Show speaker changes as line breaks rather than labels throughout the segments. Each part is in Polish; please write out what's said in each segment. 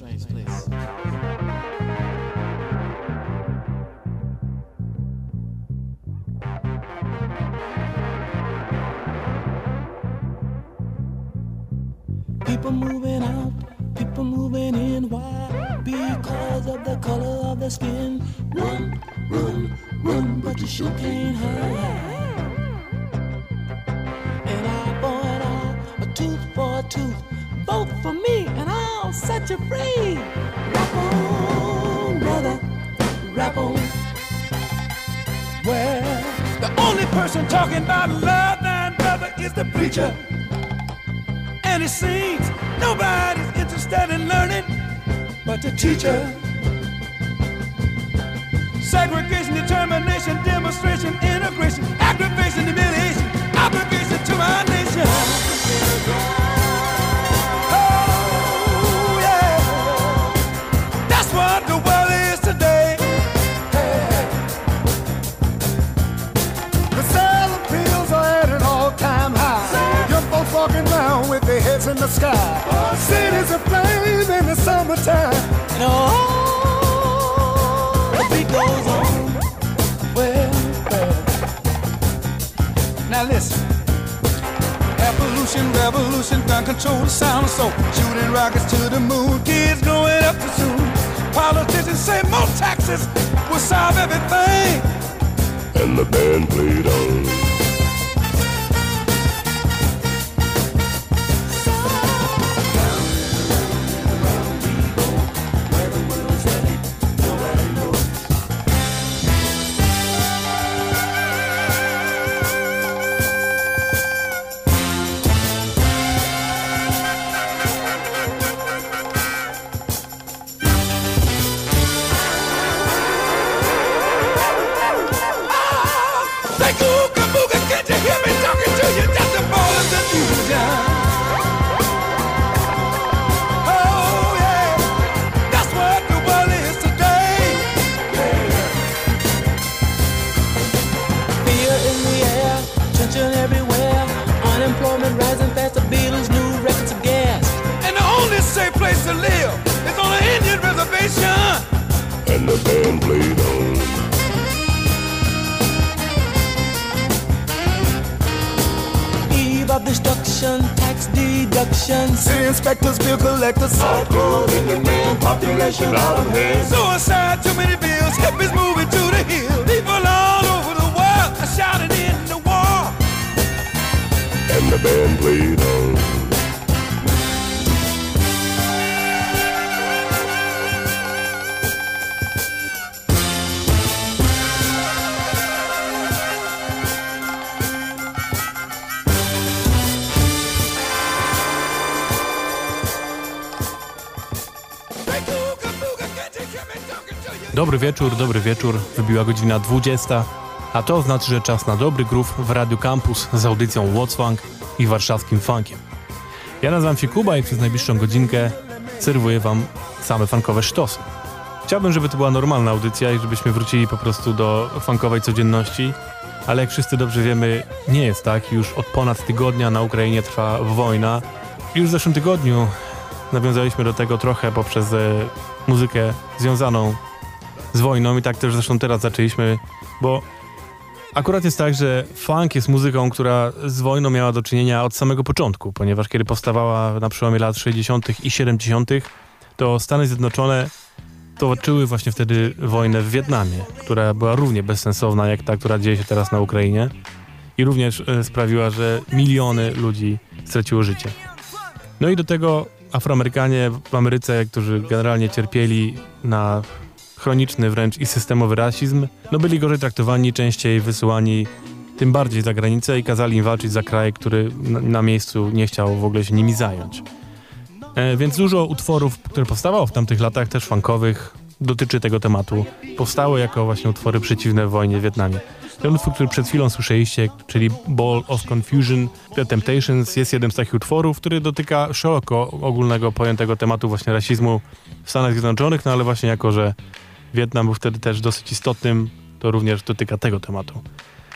People moving out, people moving in. Why? Because of the color of the skin. Run, run, run, but you sure can't hide. Tooth for a tooth. Vote for me, set you free. Rap on, brother, rap on. Well, the only person talking about love and brother is the preacher. And it seems nobody's interested in learning but the teacher. Segregation, determination, demonstration, integration, aggravation, humiliation, obligation to our nation. What the world is today.
The sale of pills are at an all-time high. Young folks walking around with their heads in the sky. Cities aflame in the summertime.
And oh, the beat goes on. Well, well.
Now listen.
Evolution, revolution, gun control, the sound of soul. Shooting rockets to the moon, kids growing up soon. Politicians say more taxes will solve everything.
And the band played on.
Godzina 20, a to znaczy, że czas na dobry groove w Radio Campus z audycją What's i warszawskim funkiem. Ja nazywam się Kuba i przez najbliższą godzinkę serwuję wam same funkowe sztosy. Chciałbym, żeby to była normalna audycja i żebyśmy wrócili po prostu do funkowej codzienności, ale jak wszyscy dobrze wiemy, nie jest tak. Już od ponad tygodnia na Ukrainie trwa wojna. Już w zeszłym tygodniu nawiązaliśmy do tego trochę poprzez e, muzykę związaną z wojną i tak też zresztą teraz zaczęliśmy, bo akurat jest tak, że funk jest muzyką, która z wojną miała do czynienia od samego początku, ponieważ kiedy powstawała na przełomie lat 60. i 70., to Stany Zjednoczone toczyły właśnie wtedy wojnę w Wietnamie, która była równie bezsensowna jak ta, która dzieje się teraz na Ukrainie i również e, sprawiła, że miliony ludzi straciło życie. No i do tego Afroamerykanie w Ameryce, którzy generalnie cierpieli na chroniczny wręcz i systemowy rasizm, no byli gorzej traktowani, częściej wysyłani tym bardziej za granicę i kazali im walczyć za kraj, który na, na miejscu nie chciał w ogóle się nimi zająć. E, więc dużo utworów, które powstawało w tamtych latach, też funkowych, dotyczy tego tematu. Powstały jako właśnie utwory przeciwne wojnie w Wietnamie. Ten utwór, który przed chwilą słyszeliście, czyli Ball of Confusion, The Temptations, jest jednym z takich utworów, który dotyka szeroko ogólnego pojętego tematu właśnie rasizmu w Stanach Zjednoczonych, no ale właśnie jako, że Wietnam był wtedy też dosyć istotnym, to również dotyka tego tematu.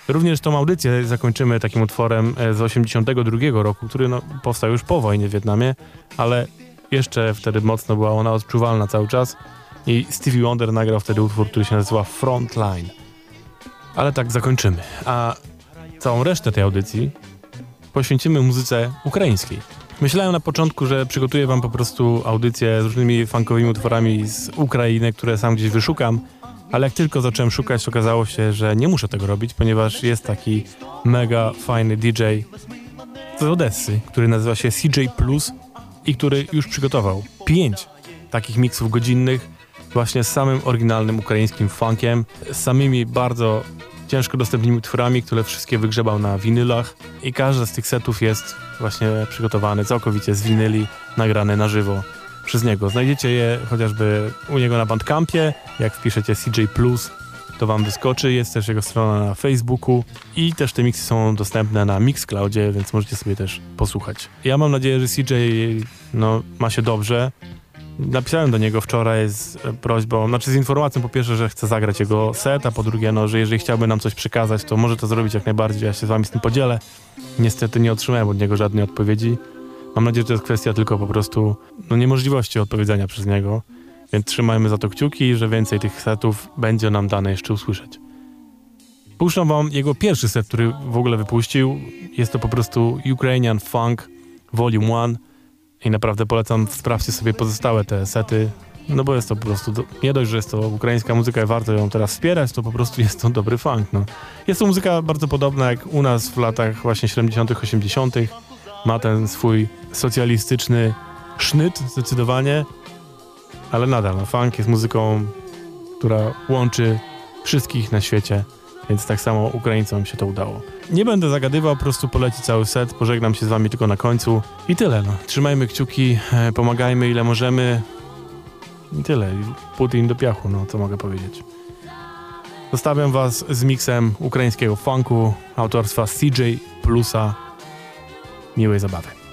Również tą audycję zakończymy takim utworem e, z 82 roku, który no, powstał już po wojnie w Wietnamie, ale jeszcze wtedy mocno była ona odczuwalna cały czas i Stevie Wonder nagrał wtedy utwór, który się nazywa Frontline. Ale tak zakończymy. A całą resztę tej audycji poświęcimy muzyce ukraińskiej. Myślałem na początku, że przygotuję wam po prostu audycję z różnymi funkowymi utworami z Ukrainy, które sam gdzieś wyszukam, ale jak tylko zacząłem szukać, okazało się, że nie muszę tego robić, ponieważ jest taki mega fajny DJ z Odessy, który nazywa się CJ Plus i który już przygotował pięć takich miksów godzinnych właśnie z samym oryginalnym ukraińskim funkiem, z samymi bardzo ciężko dostępnymi utworami, które wszystkie wygrzebał na winylach i każdy z tych setów jest właśnie przygotowany całkowicie z winyli, nagrany na żywo przez niego. Znajdziecie je chociażby u niego na Bandcampie, jak wpiszecie CJ to wam wyskoczy. Jest też jego strona na Facebooku i też te miksy są dostępne na Mixcloudzie, więc możecie sobie też posłuchać. Ja mam nadzieję, że CJ no, ma się dobrze. Napisałem do niego wczoraj z prośbą, znaczy z informacją po pierwsze, że chcę zagrać jego set, a po drugie, no, że jeżeli chciałby nam coś przekazać, to może to zrobić jak najbardziej, ja się z wami z tym podzielę. Niestety nie otrzymałem od niego żadnej odpowiedzi. Mam nadzieję, że to jest kwestia tylko po prostu no, niemożliwości odpowiedzenia przez niego, więc trzymajmy za to kciuki, że więcej tych setów będzie nam dane jeszcze usłyszeć. Puszczam wam jego pierwszy set, który w ogóle wypuścił. Jest to po prostu Ukrainian Funk Volume 1 i naprawdę polecam, sprawdźcie sobie pozostałe te sety, no bo jest to po prostu, do, nie dość, że jest to ukraińska muzyka i warto ją teraz wspierać, to po prostu jest to dobry funk. No. Jest to muzyka bardzo podobna jak u nas w latach właśnie 70., 80. Ma ten swój socjalistyczny sznyt zdecydowanie, ale nadal no, funk jest muzyką, która łączy wszystkich na świecie, więc tak samo Ukraińcom się to udało. Nie będę zagadywał, po prostu poleci cały set, pożegnam się z wami tylko na końcu i tyle. No. Trzymajmy kciuki, e, pomagajmy ile możemy i tyle. Putin do piachu, no co mogę powiedzieć. Zostawiam was z miksem ukraińskiego funku autorstwa CJ Plusa. Miłej zabawy.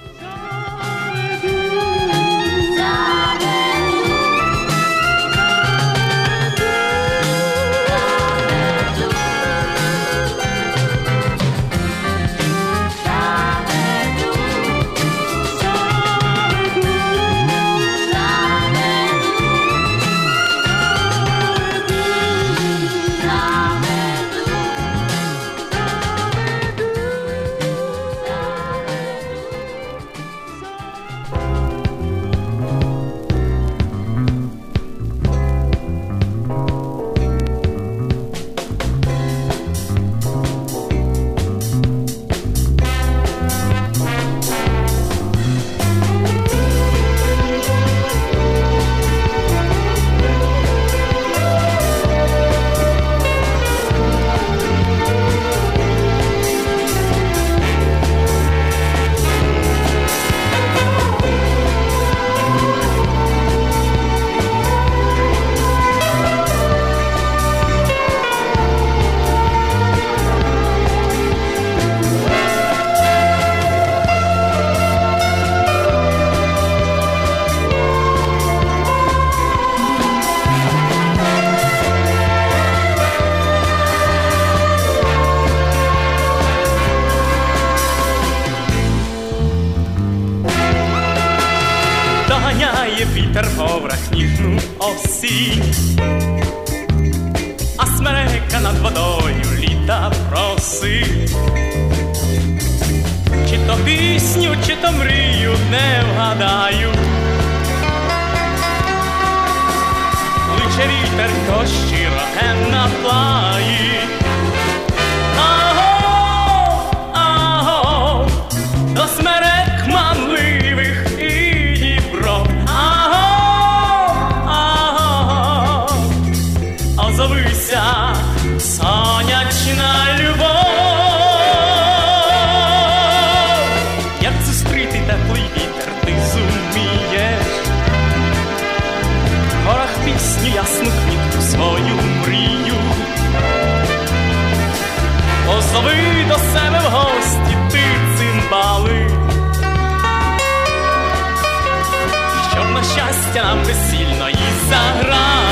щастя нам
безсільної загра.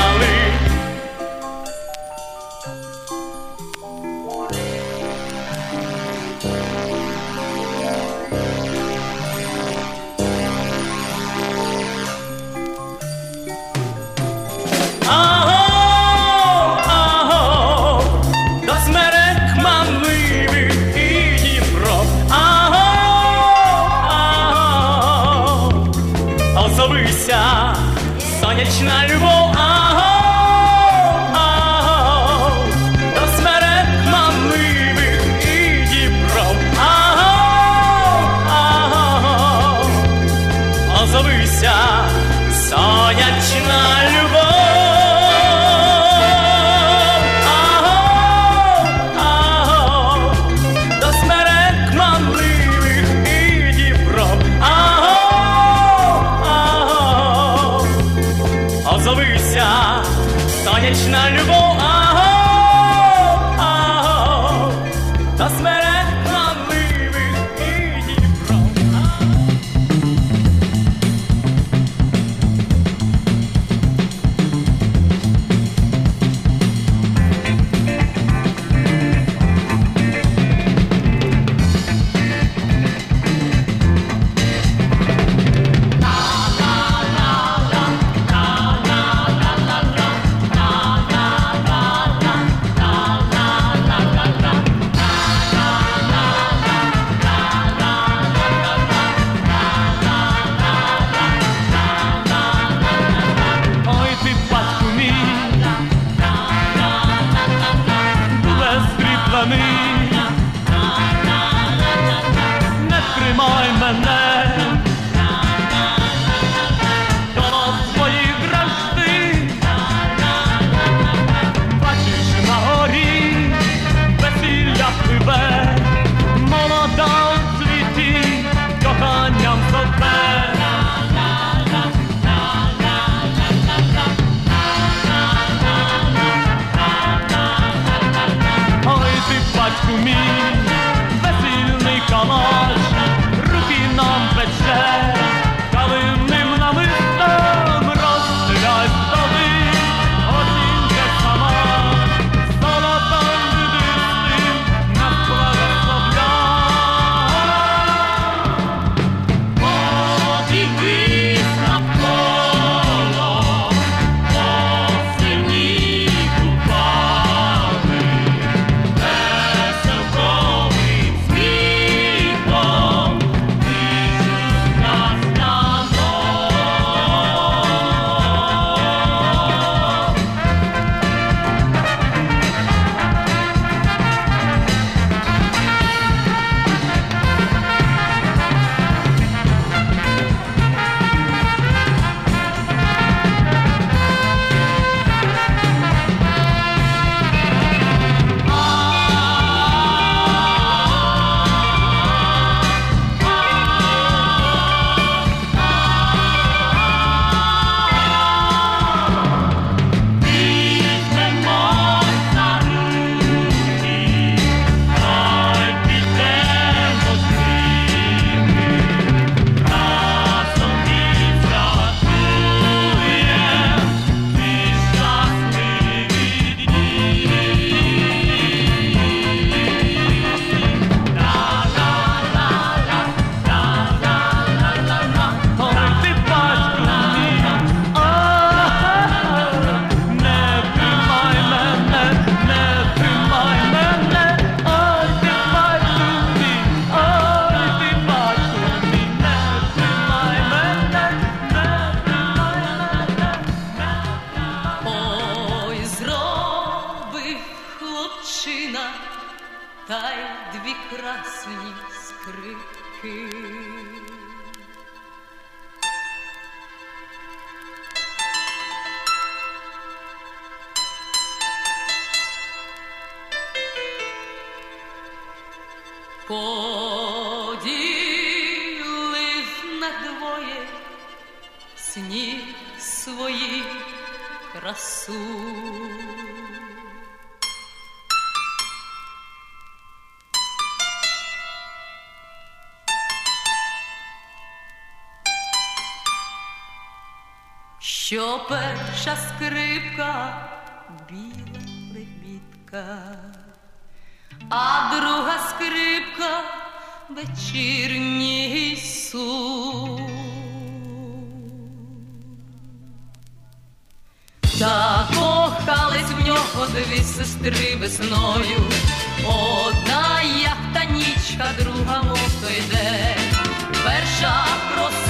що перша скрипка біла лебідка, а друга скрипка вечірній су. Та кохались в нього дві сестри весною, одна як та нічка, друга мов той день, перша
просто.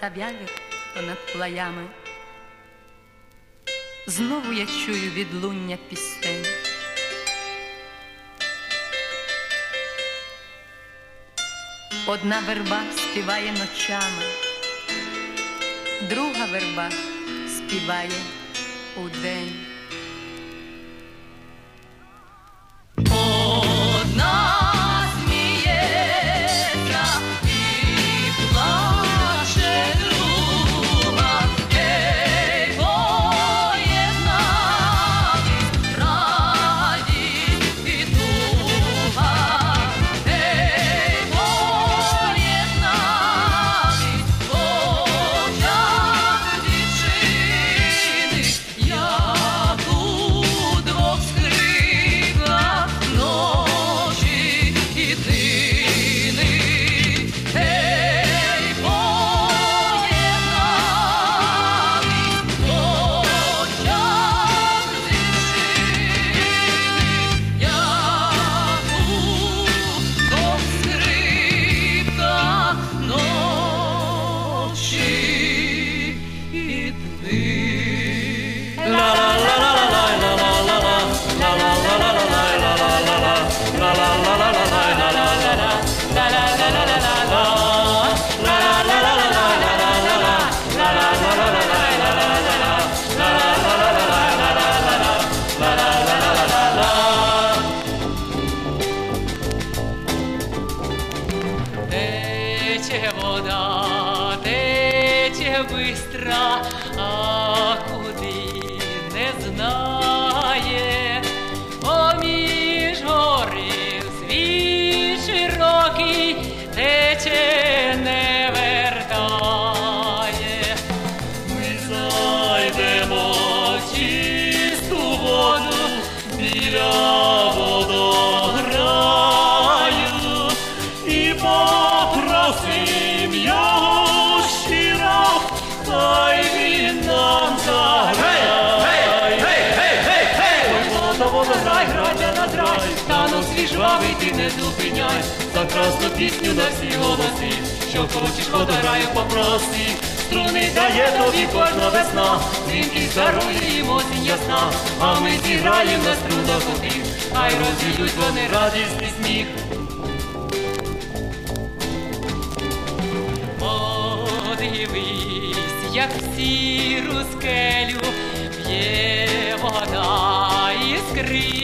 Там, де понад плаями, знову я чую відлуння пісень. Одна верба співає ночами, друга верба співає удень. Пісню на всі голоси, що хочеш водограю попроси. Струни дає тобі кожна весна, дзвінки дарує їм осінь ясна, а ми зіграєм на струнах отих, хай розвідуть вони радість і сміх. Подивись, як в сіру скелю б'є вода іскриста.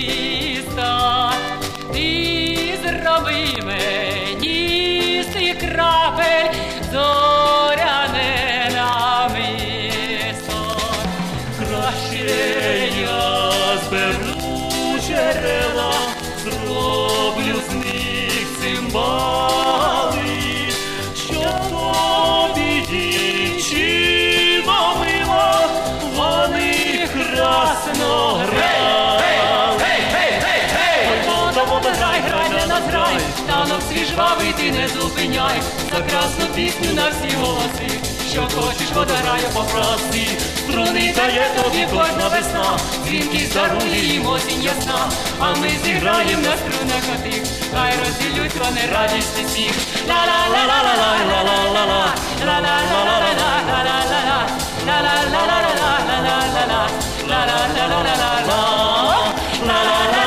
Зупиняй, за красну пісню на всі голоси, що хочеш, вода грає попроси, струни дає тобі кожна весна, дзвінки дарує їм осінь ясна, а ми зіграєм на струнах отих, хай розділють вони радість і сміх. Ла-ла-ла-ла-ла-ла-ла-ла-ла, ла-ла-ла-ла-ла-ла-ла-ла, ла-ла-ла-ла-ла-ла-ла-ла, ла-ла-ла-ла-ла-ла-ла,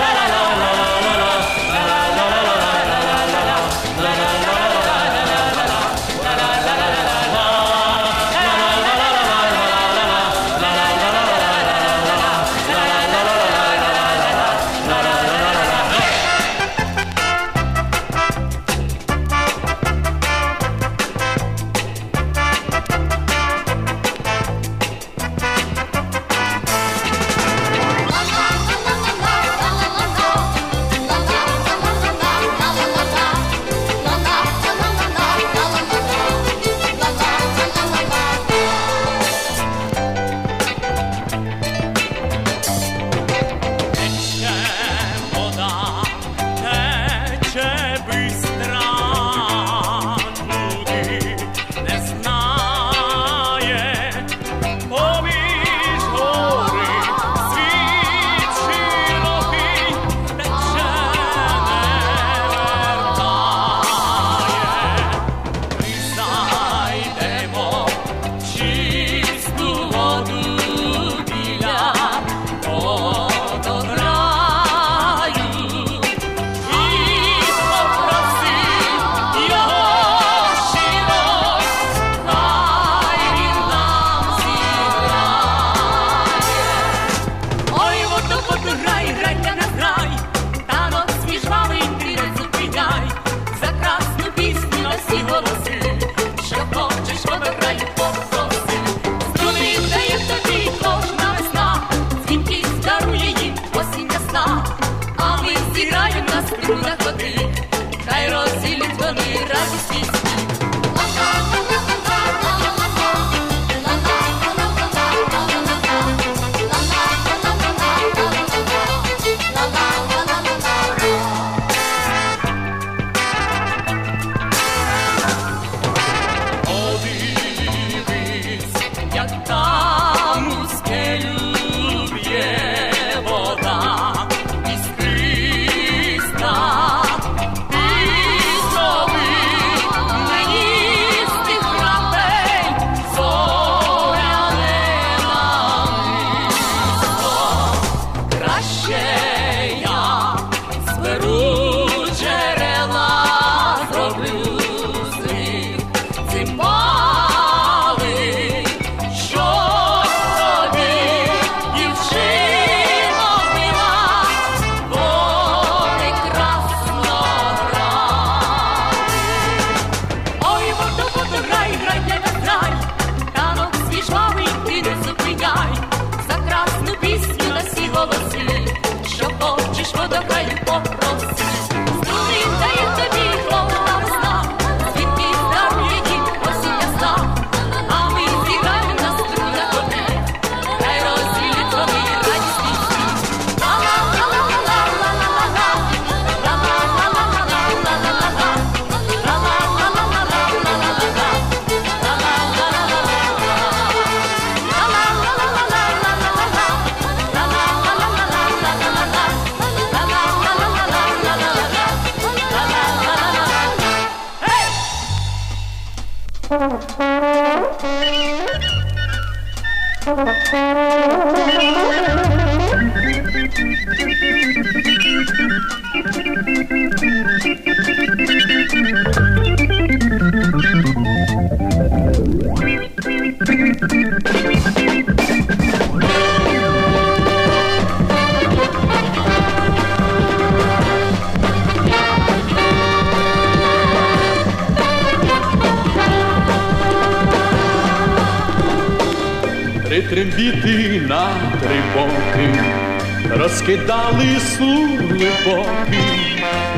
скидали суглибоки,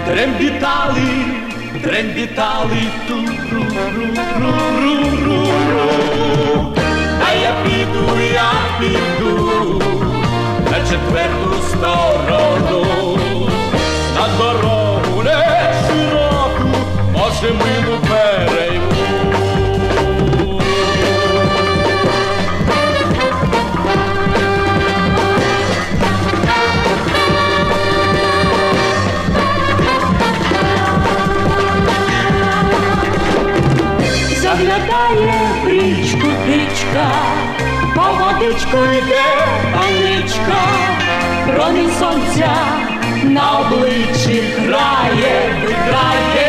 дрембітали, дрембітали ту ру ру ру ру ру ру А я піду, я піду на четверту сторону, на дорогу не широку, може
ми. річка, по водичку йде паничка, промінь сонця на обличчі грає, грає.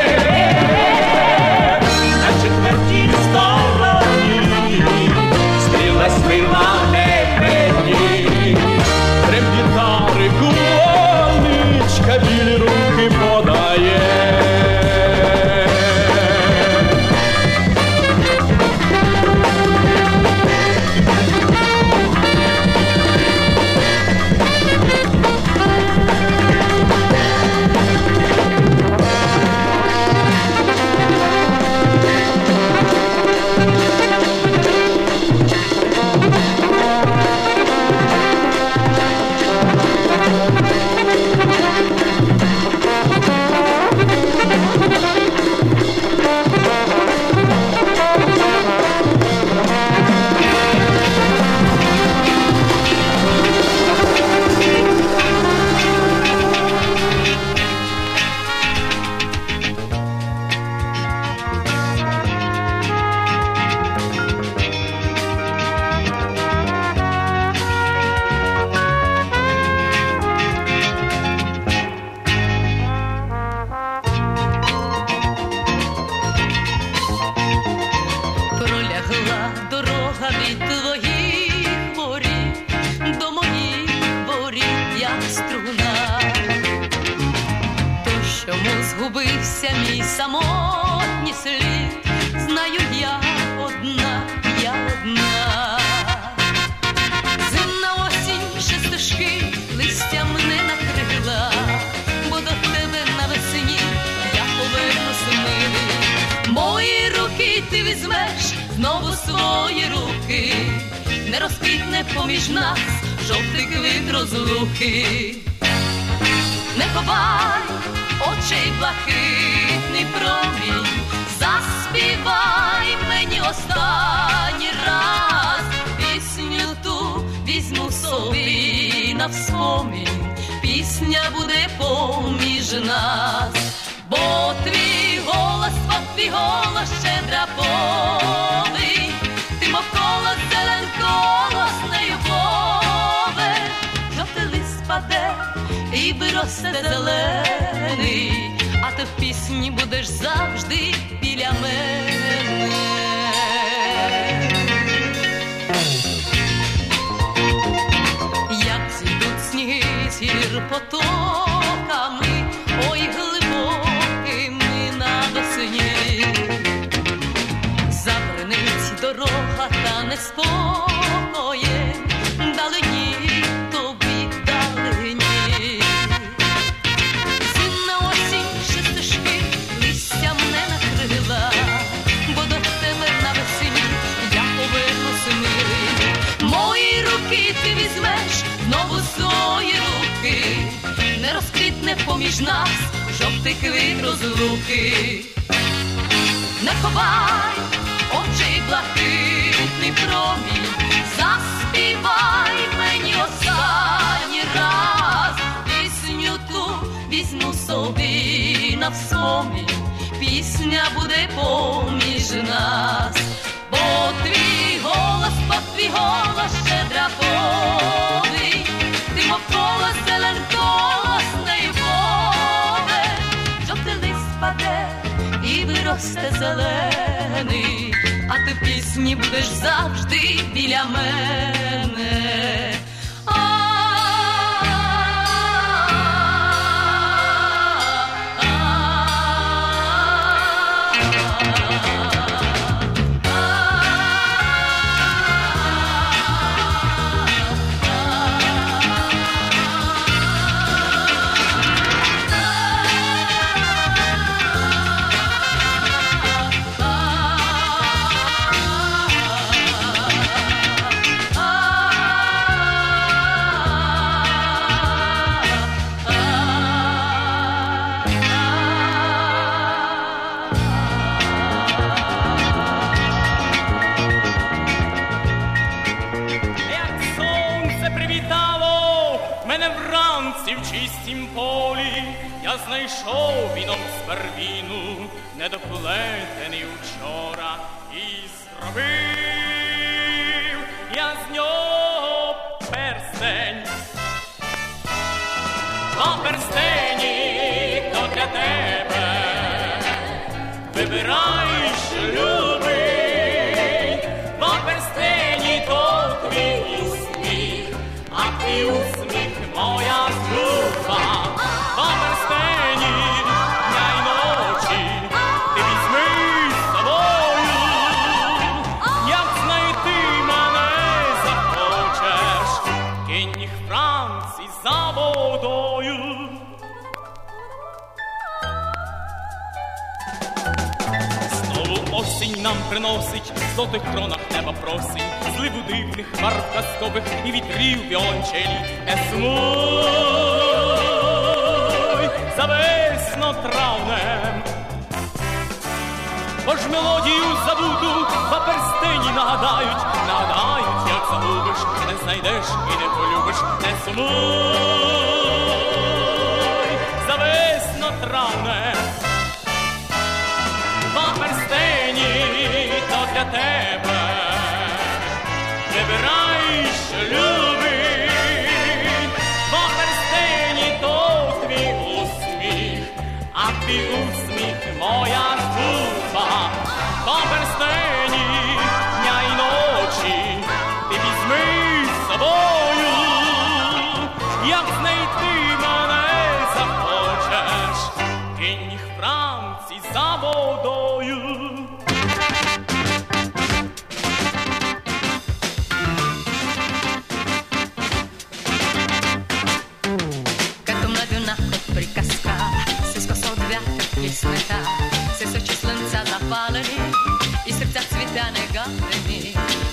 розлуки, не ховай очей блакитний промінь, заспівай мені останній раз, пісню ту візьму собі на всомі, пісня буде поміж нас, бо твій голос, бо твій голос ще драконий, ти мов зелений, а ти в пісні будеш завжди біля мене.
Віном з первіну, недоплетений вчора, і зробив я з нього перстень. Два перстені приносить, в золотих кронах неба просить, зливу дивних барв казкових і вітрів віолончелі. За весно травнем, бо ж мелодію забуду, ба перстені нагадають, нагадають, як загубиш, не знайдеш і не полюбиш, не сумуй за весно травнем. Для тебе. Вибирай, що любить, бо перстені то твій усміх, а твій усміх моя згуба. бо перстені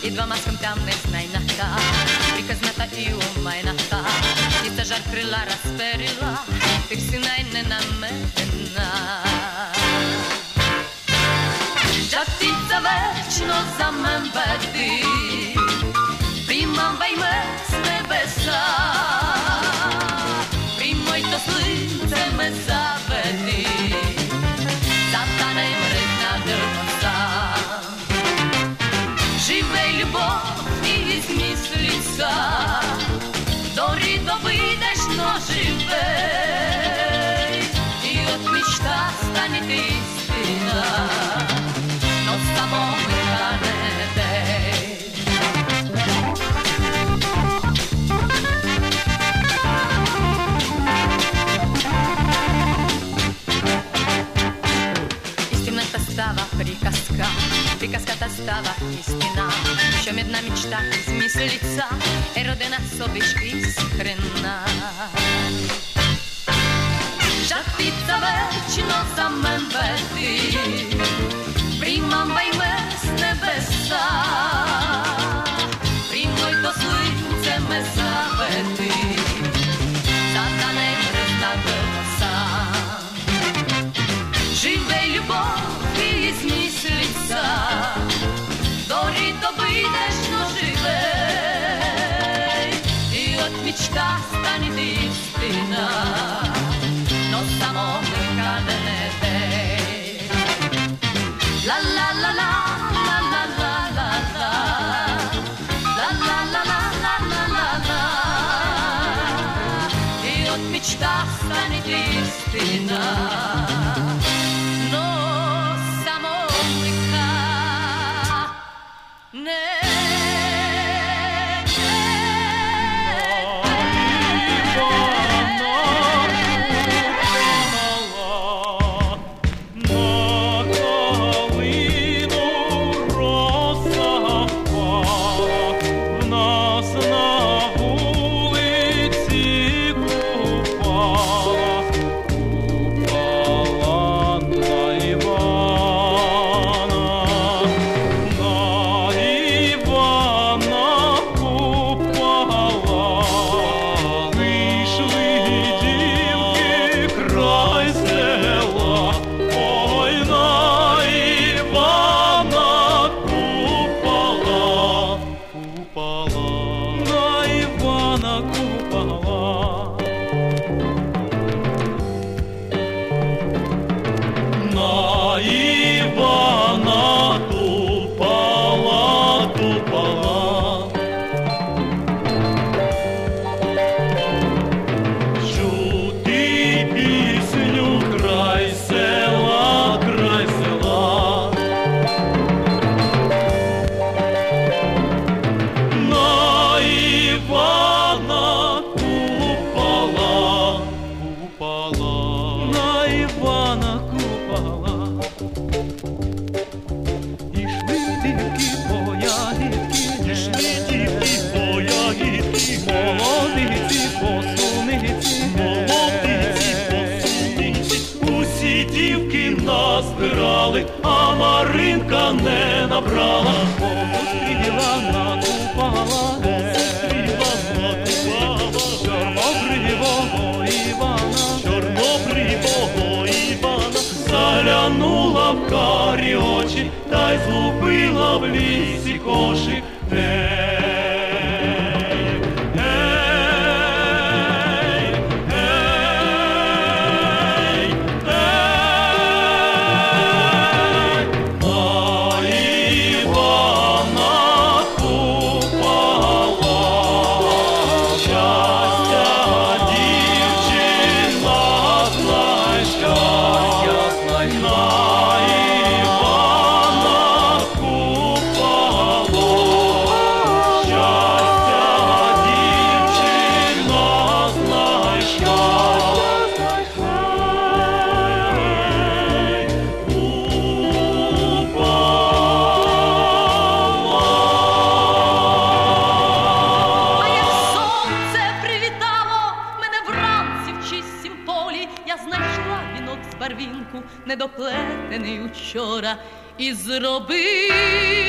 Едва маском тамы снайнаха, приказната и умайнаха. і та жар крила расперила, ты всі найне намедена. Да птица вечно за мен веди, примамвай ме с небеса. Приймай то слинце меса. Пикаската стала истина стена, еще медна мечта из мисс лица, Эродена собишь искрена. Жахтица вечно за мен бети приймам вайме с небеса. мечта стане истина, но само нека да не дей. Ла ла ла ла ла ла ла
Івана Купала, ішли дівки по ягідки, ішли дівки по ягідки, молодиці посуниці, молодиці посуниці, усі дівки назбирали, а Маринка не набрала. карі очі, та й згубила в лісі кошик.
little bee.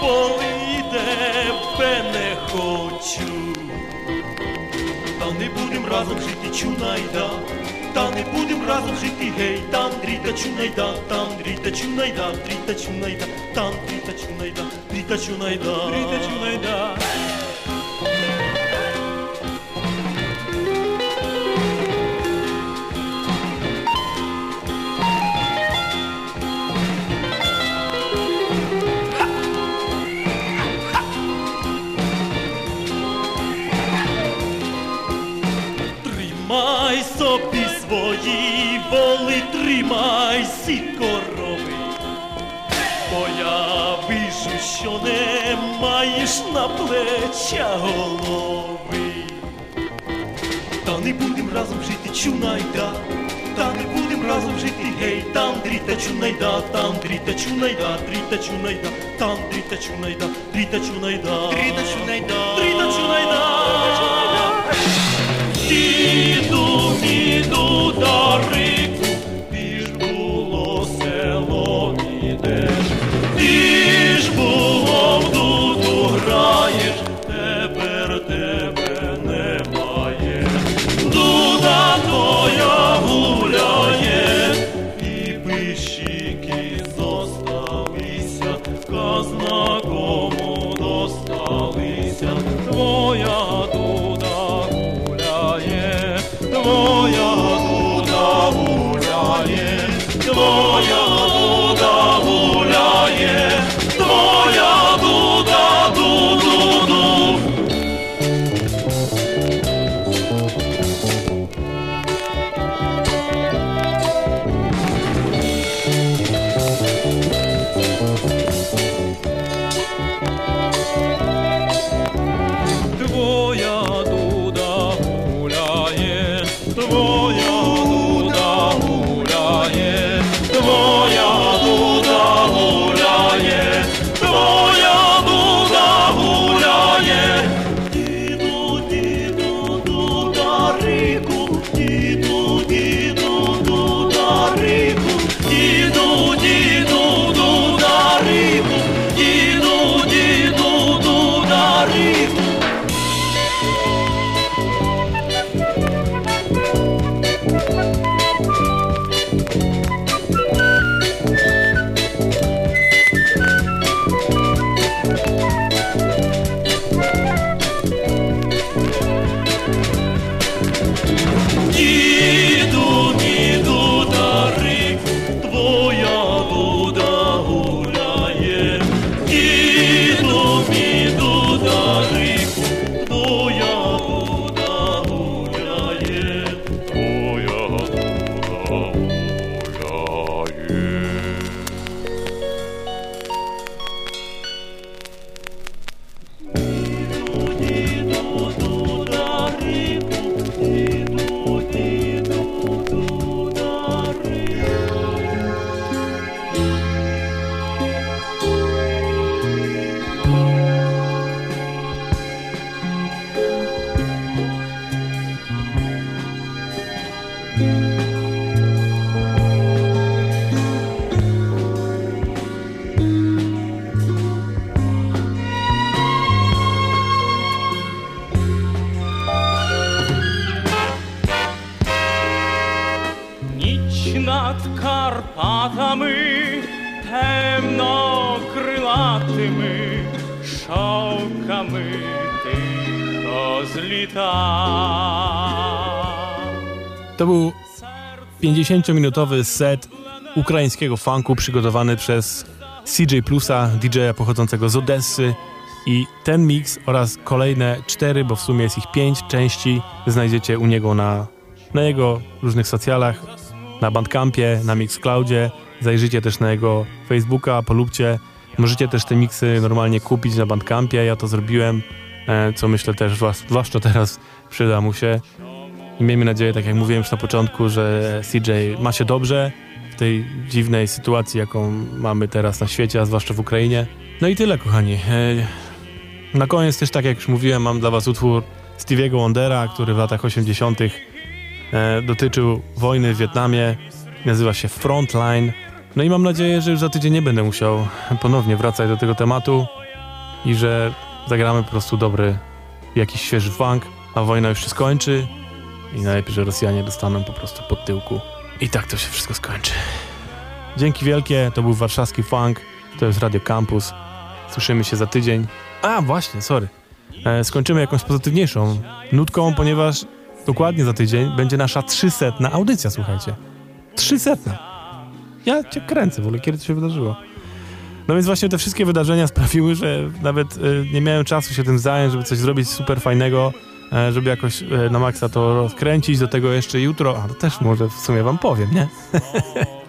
поле тебе не
хочу, та не будем разом жити, чунайда, та не будем разом жити, гей, там дріта чунайда, там дріта чунайда, дріта чунайда, там дріта чунайда, дріта чунайда, дріта чунайда. Всі корови. Бо я вижу, що не маєш на плеча голови. Та не будем разом жити, чунайда, та не будем разом жити, гей, там дріта чунайда, там дріта чунайда, дріта чунайда, там дріта чунайда, дріта чунайда, дріта чунайда, дріта чунайда діду, діду дари.
To był 50-minutowy set ukraińskiego funku przygotowany przez CJ Plusa, DJ-a pochodzącego z Odessy. I ten mix oraz kolejne cztery, bo w sumie jest ich pięć części, znajdziecie u niego na, na jego różnych socjalach, na Bandcampie, na Mixcloudzie. Zajrzyjcie też na jego Facebooka, polubcie. Możecie też te miksy normalnie kupić na Bandcampie. Ja to zrobiłem, e, co myślę też, zwłasz- zwłaszcza teraz, przyda mu się. I miejmy nadzieję, tak jak mówiłem już na początku, że CJ ma się dobrze w tej dziwnej sytuacji, jaką mamy teraz na świecie, a zwłaszcza w Ukrainie. No i tyle, kochani. E, Na koniec też, tak jak już mówiłem, mam dla was utwór Stevie'ego Wondera, który w latach 80. e, dotyczył wojny w Wietnamie. Nazywa się Frontline. No i mam nadzieję, że już za tydzień nie będę musiał ponownie wracać do tego tematu i że zagramy po prostu dobry, jakiś świeży funk, a wojna już się skończy i najlepiej, że Rosjanie dostaną po prostu pod tyłku. I tak to się wszystko skończy. Dzięki wielkie, to był warszawski funk, to jest Radio Campus. Słyszymy się za tydzień. A, właśnie, sorry. E, skończymy jakąś pozytywniejszą nutką, ponieważ dokładnie za tydzień będzie nasza 300 audycja, słuchajcie. 300. Ja cię kręcę w ogóle, kiedy to się wydarzyło. No więc właśnie te wszystkie wydarzenia sprawiły, że nawet e, nie miałem czasu się tym zająć, żeby coś zrobić super fajnego, żeby jakoś e, na maksa to rozkręcić. Do tego jeszcze jutro, a to też może w sumie wam powiem, nie?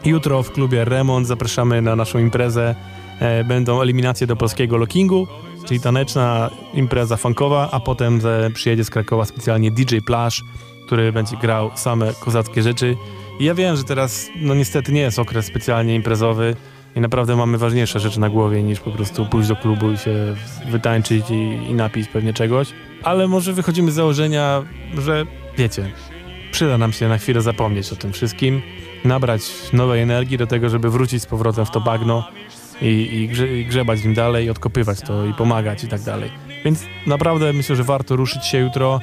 Jutro w klubie Remont zapraszamy na naszą imprezę. E, będą eliminacje do polskiego lockingu, czyli taneczna impreza funkowa, a potem przyjedzie z Krakowa specjalnie DJ Plash, który będzie grał same kozackie rzeczy. I ja wiem, że teraz no niestety nie jest okres specjalnie imprezowy i naprawdę mamy ważniejsze rzeczy na głowie niż po prostu pójść do klubu i się wytańczyć i, i napić pewnie czegoś. Ale może wychodzimy z założenia, że wiecie, przyda nam się na chwilę zapomnieć o tym wszystkim, nabrać nowej energii do tego, żeby wrócić z powrotem w to bagno i, i, grze, i grzebać w nim dalej, odkopywać to i pomagać i tak dalej. Więc naprawdę myślę, że warto ruszyć się jutro,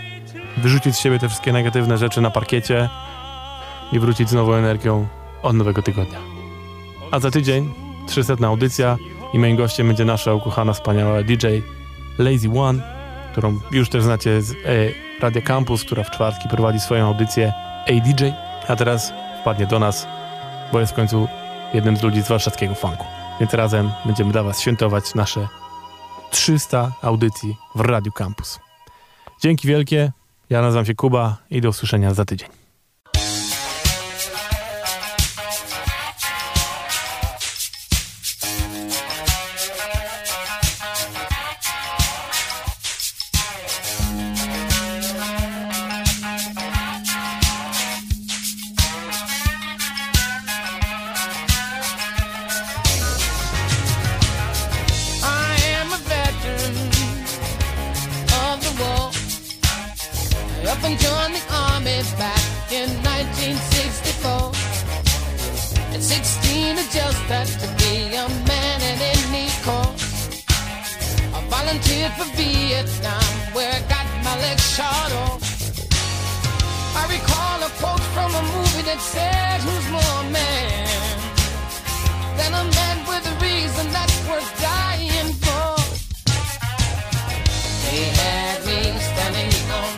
wyrzucić z siebie te wszystkie negatywne rzeczy na parkiecie i wrócić z nową energią od nowego tygodnia. A za tydzień 300 audycja i moim gościem będzie nasza ukochana, wspaniała DJ Lazy One, którą już też znacie z e, Radia Campus, która w czwartki prowadzi swoją audycję ADJ, a teraz wpadnie do nas, bo jest w końcu jednym z ludzi z warszawskiego funku. Więc razem będziemy dla Was świętować nasze 300 audycji w Radiu Campus. Dzięki wielkie, ja nazywam się Kuba i do usłyszenia za tydzień.
Up and joined the army back in 1964. At 16, I just had to be a man in any cost. I volunteered for Vietnam, where I got my legs shot off. I recall a quote from a movie that said, "Who's more man?" than a man with a reason that's worth dying for. They had me standing on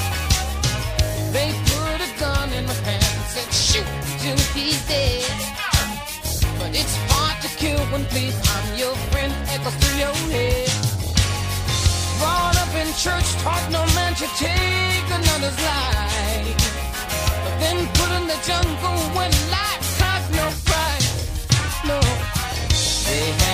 to when please I'm your friend echoes through your head. Brought up in church, taught no man should take another's life. But then put in the jungle when life has no price. No, they